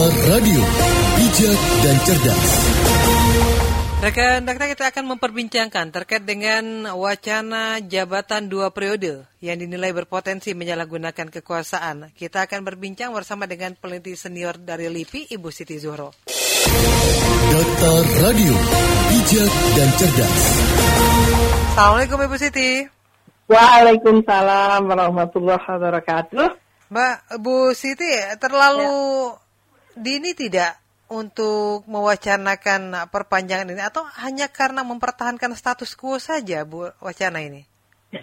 Radio, bijak dan cerdas. Rekan rekan kita akan memperbincangkan terkait dengan wacana jabatan dua periode yang dinilai berpotensi menyalahgunakan kekuasaan. Kita akan berbincang bersama dengan peneliti senior dari LIPI, Ibu Siti Zuhro. Data Radio, bijak dan cerdas. Assalamualaikum Ibu Siti. Waalaikumsalam warahmatullahi wabarakatuh. Mbak Bu Siti, terlalu ya. Dini tidak untuk mewacanakan perpanjangan ini atau hanya karena mempertahankan status quo saja Bu wacana ini?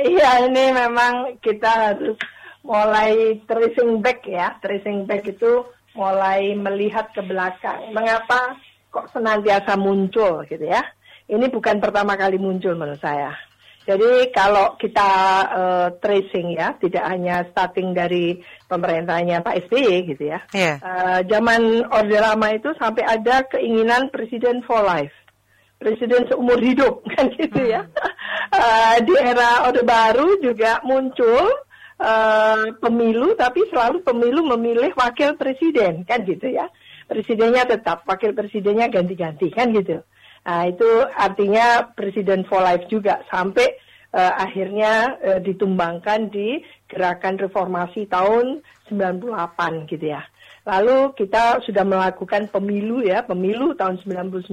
Iya, ini memang kita harus mulai tracing back ya. Tracing back itu mulai melihat ke belakang. Mengapa kok senantiasa muncul gitu ya? Ini bukan pertama kali muncul menurut saya. Jadi kalau kita uh, tracing ya, tidak hanya starting dari pemerintahnya Pak SBY gitu ya. Yeah. Iya. Uh, zaman Orde Lama itu sampai ada keinginan presiden for life, presiden seumur hidup kan gitu ya. Uh, di era Orde Baru juga muncul uh, pemilu, tapi selalu pemilu memilih wakil presiden kan gitu ya. Presidennya tetap, wakil presidennya ganti-ganti kan gitu. Nah, itu artinya presiden for life juga sampai uh, akhirnya uh, ditumbangkan di gerakan reformasi tahun 98 gitu ya. Lalu kita sudah melakukan pemilu ya, pemilu tahun 99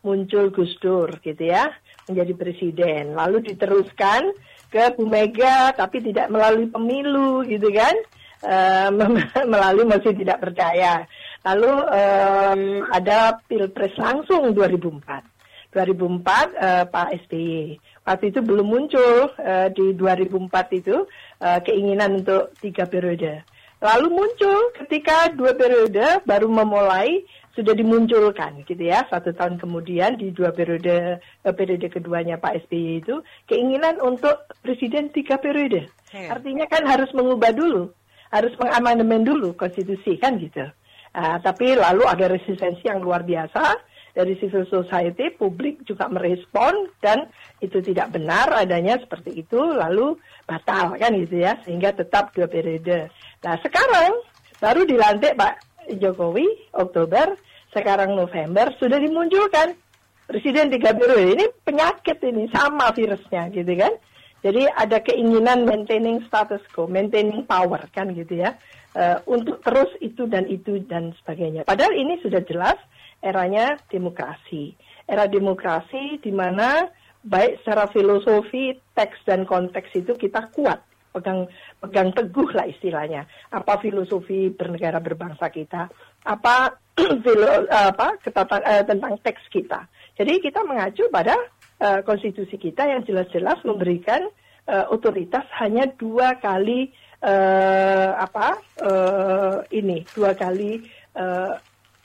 muncul Gus Dur gitu ya, menjadi presiden. Lalu diteruskan ke Bu Mega tapi tidak melalui pemilu gitu kan. Uh, melalui masih tidak percaya. Lalu um, ada pilpres langsung 2004. 2004 uh, Pak SBY. Waktu itu belum muncul uh, di 2004 itu uh, keinginan untuk tiga periode. Lalu muncul ketika dua periode baru memulai sudah dimunculkan gitu ya satu tahun kemudian di dua periode uh, periode keduanya Pak SBY itu keinginan untuk presiden tiga periode. Yeah. Artinya kan harus mengubah dulu, harus mengamandemen dulu konstitusi kan gitu. Uh, tapi lalu ada resistensi yang luar biasa dari civil society, publik juga merespon dan itu tidak benar adanya seperti itu, lalu batal kan gitu ya, sehingga tetap dua periode. Nah sekarang baru dilantik Pak Jokowi Oktober, sekarang November sudah dimunculkan presiden tiga periode ini penyakit ini sama virusnya gitu kan. Jadi ada keinginan maintaining status quo, maintaining power kan gitu ya uh, untuk terus itu dan itu dan sebagainya. Padahal ini sudah jelas eranya demokrasi. Era demokrasi di mana baik secara filosofi, teks dan konteks itu kita kuat, pegang pegang teguh lah istilahnya. Apa filosofi bernegara berbangsa kita, apa filo, apa ketata, uh, tentang teks kita. Jadi kita mengacu pada uh, konstitusi kita yang jelas-jelas memberikan uh, otoritas hanya dua kali uh, apa uh, ini dua kali uh,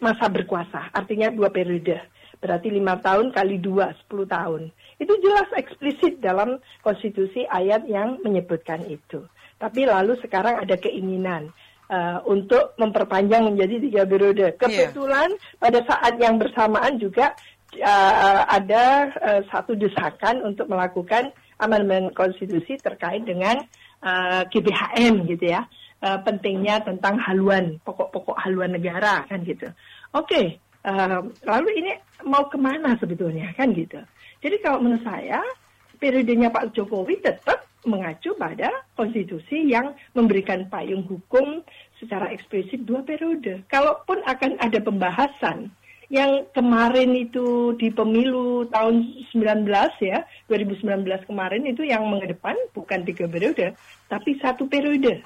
masa berkuasa, artinya dua periode. Berarti lima tahun kali dua, sepuluh tahun. Itu jelas eksplisit dalam konstitusi ayat yang menyebutkan itu. Tapi lalu sekarang ada keinginan uh, untuk memperpanjang menjadi tiga periode. Iya. Kebetulan yeah. pada saat yang bersamaan juga uh, ada uh, satu desakan untuk melakukan amandemen konstitusi terkait dengan uh, eh, GBHN gitu ya, uh, pentingnya tentang haluan pokok-pokok haluan negara kan gitu. Oke, okay, uh, lalu ini mau ke mana sebetulnya kan gitu. Jadi kalau menurut saya periodenya Pak Jokowi tetap mengacu pada konstitusi yang memberikan payung hukum secara eksplisit dua periode. Kalaupun akan ada pembahasan yang kemarin itu di pemilu tahun 19 ya, 2019 kemarin itu yang mengedepan bukan tiga periode, tapi satu periode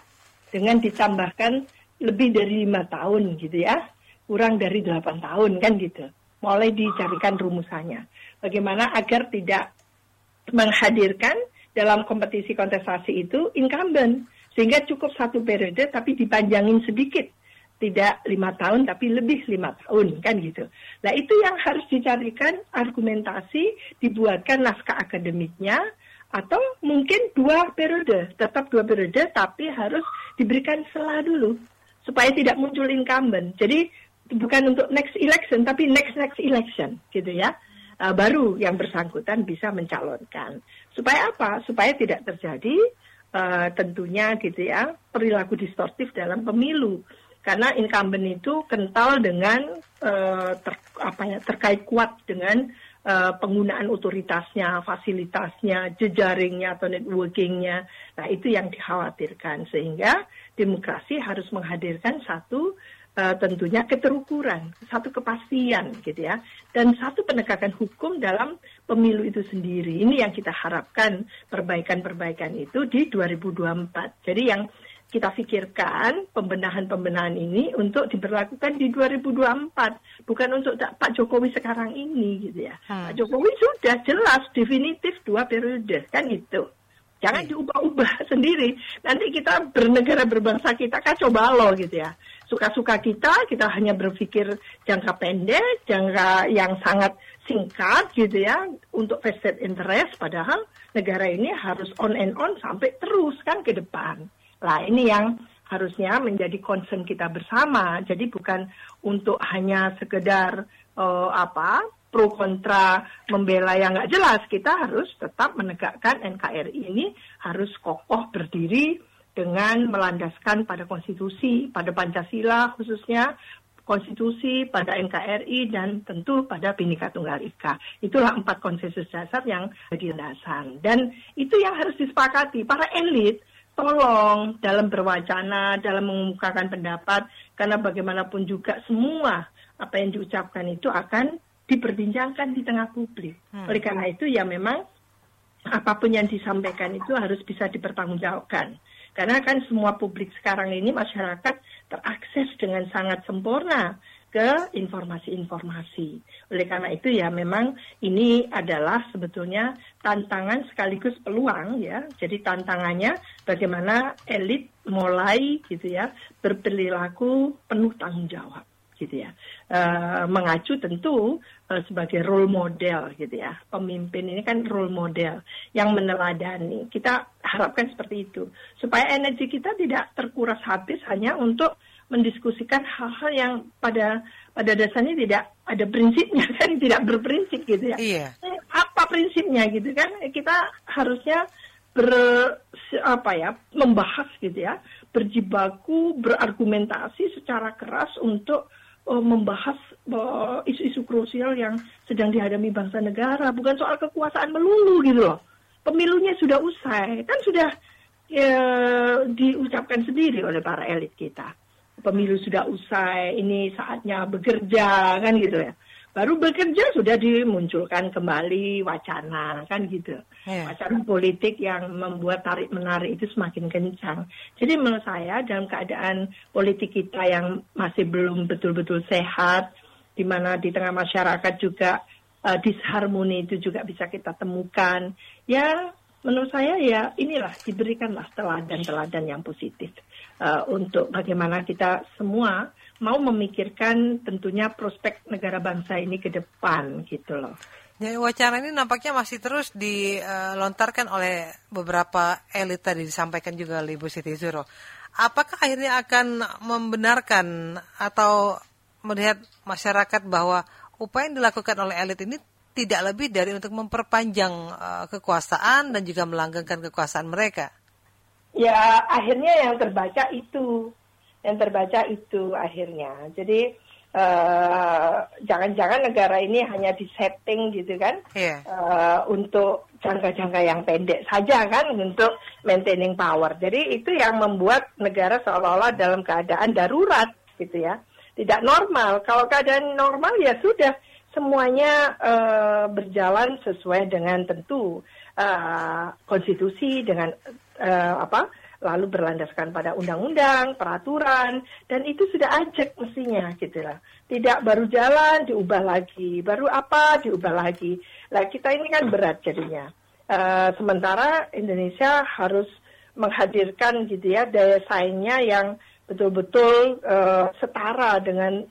dengan ditambahkan lebih dari lima tahun gitu ya, kurang dari delapan tahun kan gitu. Mulai dicarikan rumusannya. Bagaimana agar tidak menghadirkan dalam kompetisi kontestasi itu incumbent sehingga cukup satu periode tapi dipanjangin sedikit tidak lima tahun tapi lebih lima tahun kan gitu. Nah itu yang harus dicarikan argumentasi dibuatkan naskah akademiknya atau mungkin dua periode tetap dua periode tapi harus diberikan selah dulu supaya tidak muncul incumbent. Jadi bukan untuk next election tapi next next election gitu ya. Uh, baru yang bersangkutan bisa mencalonkan. Supaya apa? Supaya tidak terjadi uh, tentunya gitu ya perilaku distortif dalam pemilu karena incumbent itu kental dengan uh, ter, apa ya terkait kuat dengan uh, penggunaan otoritasnya, fasilitasnya, jejaringnya atau networkingnya. Nah itu yang dikhawatirkan sehingga demokrasi harus menghadirkan satu uh, tentunya keterukuran, satu kepastian gitu ya, dan satu penegakan hukum dalam pemilu itu sendiri. Ini yang kita harapkan perbaikan-perbaikan itu di 2024. Jadi yang kita pikirkan pembenahan-pembenahan ini untuk diberlakukan di 2024, bukan untuk Pak Jokowi sekarang ini gitu ya. Hmm. Pak Jokowi sudah jelas definitif dua periode kan itu. Jangan diubah-ubah sendiri. Nanti kita bernegara berbangsa kita kacau balau gitu ya suka-suka kita, kita hanya berpikir jangka pendek, jangka yang sangat singkat gitu ya, untuk vested interest, padahal negara ini harus on and on sampai terus kan ke depan. Lah ini yang harusnya menjadi concern kita bersama. Jadi bukan untuk hanya sekedar uh, apa pro kontra membela yang nggak jelas. Kita harus tetap menegakkan NKRI ini harus kokoh berdiri dengan melandaskan pada konstitusi, pada Pancasila khususnya, konstitusi, pada NKRI, dan tentu pada Bhinneka Tunggal Ika. Itulah empat konsensus dasar yang jadi. Dan itu yang harus disepakati. Para elit, tolong dalam berwacana, dalam mengemukakan pendapat, karena bagaimanapun juga semua apa yang diucapkan itu akan diperbincangkan di tengah publik. Hmm. Oleh karena itu ya memang apa pun yang disampaikan itu harus bisa dipertanggungjawabkan. Karena kan semua publik sekarang ini masyarakat terakses dengan sangat sempurna ke informasi-informasi. Oleh karena itu ya memang ini adalah sebetulnya tantangan sekaligus peluang ya. Jadi tantangannya bagaimana elit mulai gitu ya berperilaku penuh tanggung jawab gitu ya. Uh, mengacu tentu uh, sebagai role model gitu ya. Pemimpin ini kan role model yang meneladani. Kita harapkan seperti itu supaya energi kita tidak terkuras habis hanya untuk mendiskusikan hal-hal yang pada pada dasarnya tidak ada prinsipnya kan tidak berprinsip gitu ya. Iya. Eh, apa prinsipnya gitu kan? Kita harusnya ber apa ya membahas gitu ya berjibaku berargumentasi secara keras untuk uh, membahas uh, isu-isu krusial yang sedang dihadapi bangsa negara, bukan soal kekuasaan melulu gitu loh. Pemilunya sudah usai, kan sudah uh, diucapkan sendiri oleh para elit kita. Pemilu sudah usai, ini saatnya bekerja kan gitu ya. Baru bekerja sudah dimunculkan kembali wacana kan gitu. Yeah. wacana politik yang membuat tarik menarik itu semakin kencang. Jadi menurut saya dalam keadaan politik kita yang masih belum betul-betul sehat di mana di tengah masyarakat juga uh, disharmoni itu juga bisa kita temukan ya menurut saya ya inilah diberikanlah teladan-teladan yang positif uh, untuk bagaimana kita semua mau memikirkan tentunya prospek negara bangsa ini ke depan gitu loh. Jadi wacana ini nampaknya masih terus dilontarkan oleh beberapa elit tadi disampaikan juga oleh Ibu Siti Zuro. Apakah akhirnya akan membenarkan atau melihat masyarakat bahwa upaya yang dilakukan oleh elit ini tidak lebih dari untuk memperpanjang uh, kekuasaan dan juga melanggengkan kekuasaan mereka? Ya, akhirnya yang terbaca itu yang terbaca itu akhirnya. Jadi eh, jangan-jangan uh, negara ini hanya disetting gitu kan yeah. Iya. uh, untuk jangka-jangka yang pendek saja kan untuk maintaining power. Jadi itu yang membuat negara seolah-olah dalam keadaan darurat gitu ya. Tidak normal. Kalau keadaan normal ya sudah semuanya uh, berjalan sesuai dengan tentu uh, konstitusi dengan uh, apa lalu berlandaskan pada undang-undang, peraturan, dan itu sudah ajak mestinya gitu lah. Tidak baru jalan diubah lagi, baru apa diubah lagi. Lah kita ini kan berat jadinya. Uh, sementara Indonesia harus menghadirkan gitu ya daya saingnya yang betul-betul uh, setara dengan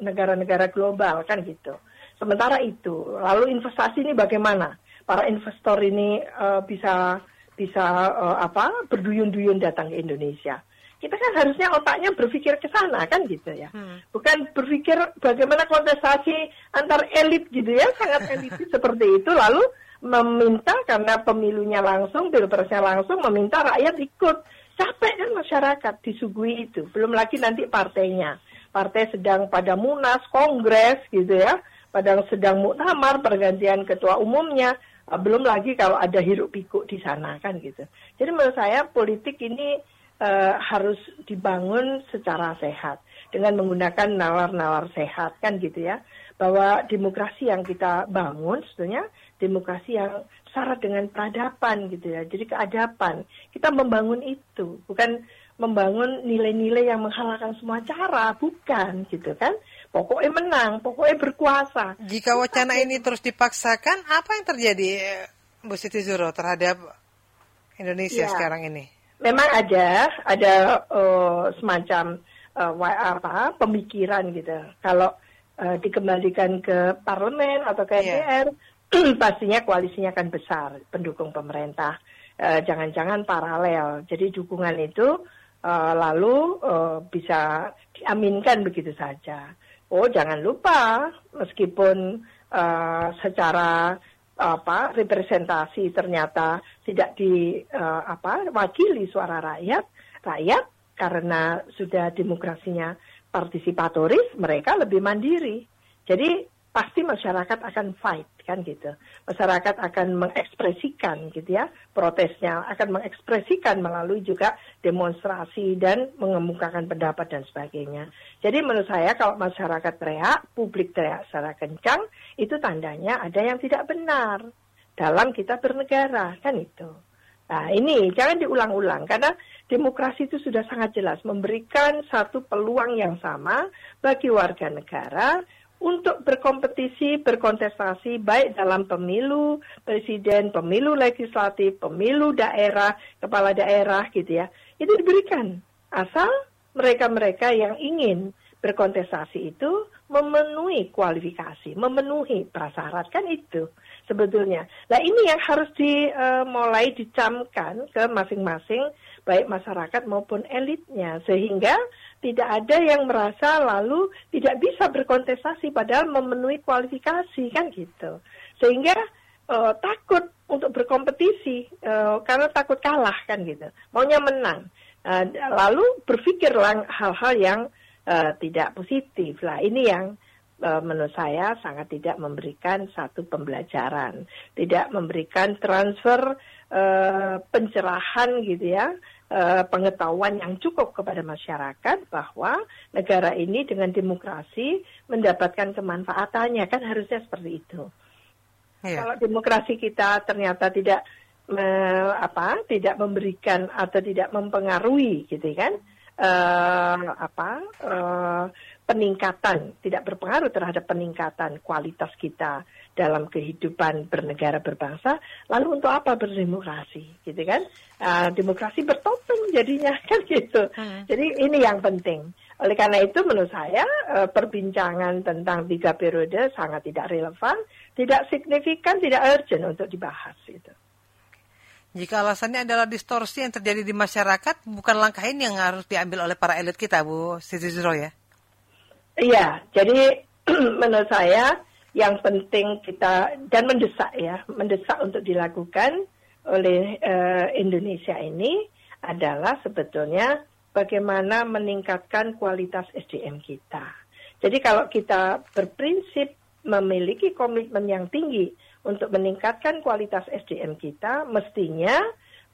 negara-negara global kan gitu. Sementara itu, lalu investasi ini bagaimana? Para investor ini uh, bisa bisa uh, apa berduyun-duyun datang ke Indonesia. Kita kan harusnya otaknya berpikir ke sana kan gitu ya. Hmm. Bukan berpikir bagaimana kontestasi antar elit gitu ya, sangat elitis seperti itu lalu meminta karena pemilunya langsung, pilpresnya langsung meminta rakyat ikut capek kan masyarakat disuguhi itu. Belum lagi nanti partainya. Partai sedang pada munas, kongres gitu ya. Padahal sedang muktamar pergantian ketua umumnya. Ah, belum lagi kalau ada hiruk pikuk di sana kan gitu. Jadi menurut saya politik ini uh, harus dibangun secara sehat dengan menggunakan nalar-nalar sehat kan gitu ya bahwa demokrasi yang kita bangun sebetulnya demokrasi yang syarat dengan peradaban gitu ya. Jadi keadaban. Kita membangun itu, bukan membangun nilai-nilai yang menghalalkan semua cara, bukan gitu kan. Pokoknya menang, pokoknya berkuasa. Jika wacana ini terus dipaksakan, apa yang terjadi Bu Siti Zuro terhadap Indonesia ya, sekarang ini? Memang ada, ada uh, semacam uh, apa pemikiran gitu. Kalau uh, dikembalikan ke parlemen atau ke MPR, yeah pastinya koalisinya akan besar pendukung pemerintah. Eh, jangan-jangan paralel. Jadi dukungan itu uh, lalu uh, bisa diaminkan begitu saja. Oh, jangan lupa meskipun uh, secara apa representasi ternyata tidak di uh, apa wakili suara rakyat, rakyat karena sudah demokrasinya partisipatoris, mereka lebih mandiri. Jadi pasti masyarakat akan fight kan gitu. Masyarakat akan mengekspresikan gitu ya protesnya, akan mengekspresikan melalui juga demonstrasi dan mengemukakan pendapat dan sebagainya. Jadi menurut saya kalau masyarakat teriak, publik teriak secara kencang, itu tandanya ada yang tidak benar dalam kita bernegara kan itu. Nah ini jangan diulang-ulang karena demokrasi itu sudah sangat jelas memberikan satu peluang yang sama bagi warga negara untuk berkompetisi, berkontestasi baik dalam pemilu presiden, pemilu legislatif, pemilu daerah, kepala daerah gitu ya. Itu diberikan asal mereka-mereka yang ingin berkontestasi itu memenuhi kualifikasi, memenuhi prasyarat kan itu sebetulnya. Nah ini yang harus dimulai uh, dicamkan ke masing-masing baik masyarakat maupun elitnya sehingga tidak ada yang merasa lalu tidak bisa berkontestasi padahal memenuhi kualifikasi kan gitu. Sehingga uh, takut untuk berkompetisi uh, karena takut kalah kan gitu. Maunya menang. Lalu berpikir hal-hal yang uh, tidak positif lah ini yang menurut saya sangat tidak memberikan satu pembelajaran, tidak memberikan transfer uh, pencerahan gitu ya pengetahuan yang cukup kepada masyarakat bahwa negara ini dengan demokrasi mendapatkan kemanfaatannya kan harusnya seperti itu. Ya. Kalau demokrasi kita ternyata tidak me, apa tidak memberikan atau tidak mempengaruhi gitu kan uh, apa uh, peningkatan tidak berpengaruh terhadap peningkatan kualitas kita dalam kehidupan bernegara berbangsa, lalu untuk apa berdemokrasi, gitu kan? Uh, demokrasi bertopeng jadinya kan gitu. Hmm. Jadi ini yang penting. Oleh karena itu menurut saya uh, perbincangan tentang tiga periode sangat tidak relevan, tidak signifikan, tidak urgent untuk dibahas itu. Jika alasannya adalah distorsi yang terjadi di masyarakat, bukan langkah ini yang harus diambil oleh para elit kita, Bu Siti Zuro ya? Iya, jadi menurut saya yang penting kita dan mendesak ya, mendesak untuk dilakukan oleh uh, Indonesia ini adalah sebetulnya bagaimana meningkatkan kualitas SDM kita. Jadi kalau kita berprinsip memiliki komitmen yang tinggi untuk meningkatkan kualitas SDM kita, mestinya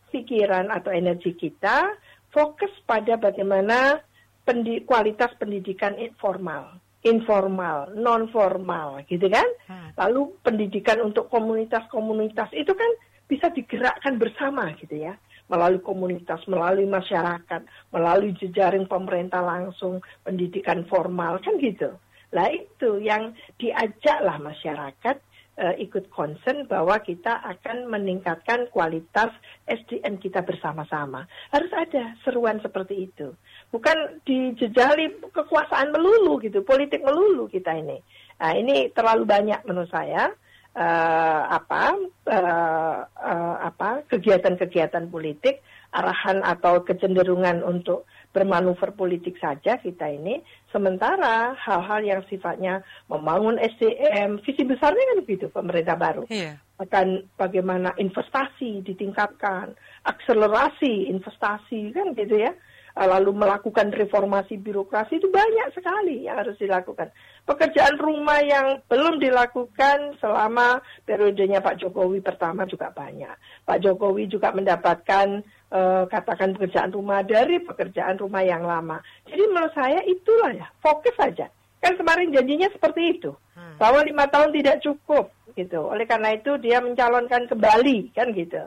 pikiran atau energi kita fokus pada bagaimana pendi kualitas pendidikan informal informal, non formal, gitu kan? Lalu pendidikan untuk komunitas-komunitas itu kan bisa digerakkan bersama, gitu ya, melalui komunitas, melalui masyarakat, melalui jejaring pemerintah langsung, pendidikan formal kan gitu. Lah itu yang diajaklah masyarakat uh, ikut concern bahwa kita akan meningkatkan kualitas SDM kita bersama-sama. Harus ada seruan seperti itu. Bukan dijejali kekuasaan melulu gitu, politik melulu kita ini. Nah, ini terlalu banyak menurut saya uh, apa uh, uh, apa kegiatan-kegiatan politik arahan atau kecenderungan untuk bermanuver politik saja kita ini. Sementara hal-hal yang sifatnya membangun SDM, visi besarnya kan begitu pemerintah baru. Iya. akan bagaimana investasi ditingkatkan, akselerasi investasi kan gitu ya. Lalu melakukan reformasi birokrasi itu banyak sekali yang harus dilakukan. Pekerjaan rumah yang belum dilakukan selama periodenya Pak Jokowi pertama juga banyak. Pak Jokowi juga mendapatkan uh, katakan pekerjaan rumah dari pekerjaan rumah yang lama. Jadi menurut saya itulah ya, fokus saja. Kan kemarin janjinya seperti itu, hmm. bahwa lima tahun tidak cukup gitu. Oleh karena itu dia mencalonkan kembali kan gitu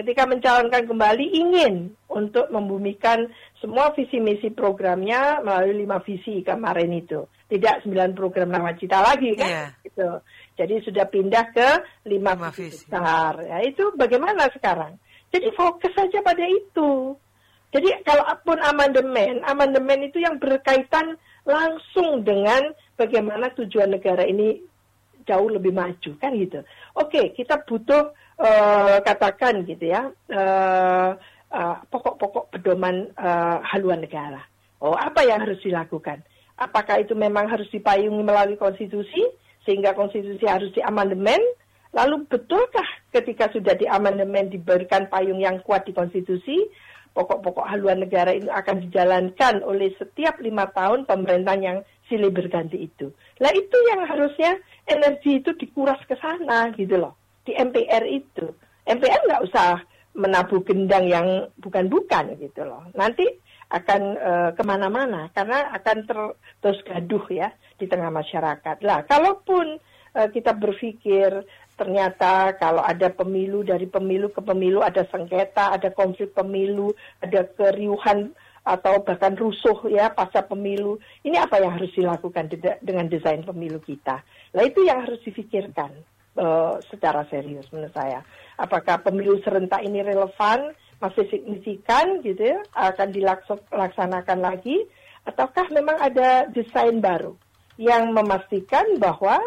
ketika mencalonkan kembali ingin untuk membumikan semua visi misi programnya melalui lima visi kemarin itu. Tidak sembilan program nawacita lagi kan? Yeah. Gitu. Jadi sudah pindah ke lima, lima visi besar. Ya, itu bagaimana sekarang? Jadi fokus saja pada itu. Jadi kalau pun amandemen, amandemen itu yang berkaitan langsung dengan bagaimana tujuan negara ini jauh lebih maju kan gitu. Oke, kita butuh uh, katakan gitu ya pokok uh, pokok-pokok pedoman uh, haluan negara. Oh, apa yang harus dilakukan? Apakah itu memang harus dipayungi melalui konstitusi sehingga konstitusi harus diamandemen? Lalu betulkah ketika sudah diamandemen diberikan payung yang kuat di konstitusi, pokok-pokok haluan negara itu akan dijalankan oleh setiap lima tahun pemerintahan yang silih berganti itu. Lah itu yang harusnya energi itu dikuras ke sana gitu loh di MPR itu. MPR nggak usah menabuh gendang yang bukan-bukan gitu loh. Nanti akan uh, ke mana-mana karena akan ter, terus gaduh ya di tengah masyarakat. Lah, kalaupun uh, kita berpikir ternyata kalau ada pemilu dari pemilu ke pemilu ada sengketa, ada konflik pemilu, ada keriuhan atau bahkan rusuh ya pasca pemilu. Ini apa yang harus dilakukan dengan desain pemilu kita? Lah itu yang harus difikirkan uh, secara serius menurut saya. Apakah pemilu serentak ini relevan, masih signifikan gitu ya, akan dilaksanakan lagi, ataukah memang ada desain baru yang memastikan bahwa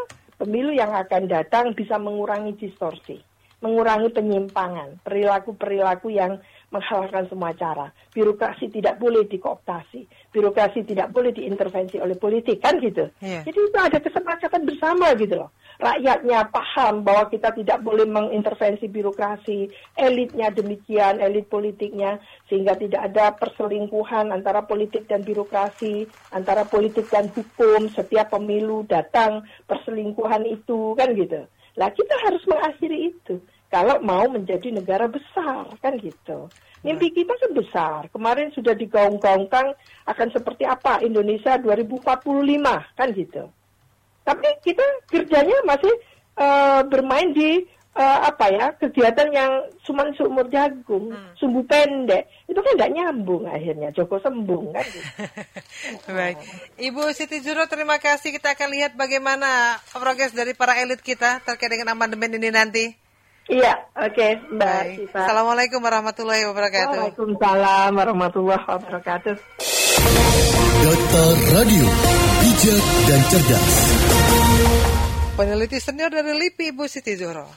pemilu yang akan datang bisa mengurangi distorsi, mengurangi penyimpangan, perilaku-perilaku yang menghalalkan semua cara. Birokrasi tidak boleh dikooptasi, birokrasi tidak boleh diintervensi oleh politik kan gitu. Yeah. Jadi itu ada kesepakatan bersama gitu loh rakyatnya paham bahwa kita tidak boleh mengintervensi birokrasi, elitnya demikian, elit politiknya, sehingga tidak ada perselingkuhan antara politik dan birokrasi, antara politik dan hukum, setiap pemilu datang perselingkuhan itu, kan gitu. Lah kita harus mengakhiri itu kalau mau menjadi negara besar, kan gitu. Mimpi kita kan besar. Kemarin sudah digaung-gaungkan akan seperti apa Indonesia 2045, kan gitu. Tapi kita kerjanya masih uh, bermain di uh, apa ya kegiatan yang cuma seumur jagung, hmm. sumbu pendek. Itu kan tidak nyambung akhirnya. Joko sembung kan. Baik, Ibu Siti Juro terima kasih. Kita akan lihat bagaimana progres dari para elit kita terkait dengan amandemen ini nanti. Iya, oke, okay, Mbak Assalamualaikum warahmatullahi wabarakatuh. Waalaikumsalam warahmatullahi wabarakatuh. Data Radio, bijak dan cerdas. Peneliti senior dari LIPI Ibu Siti Zoro.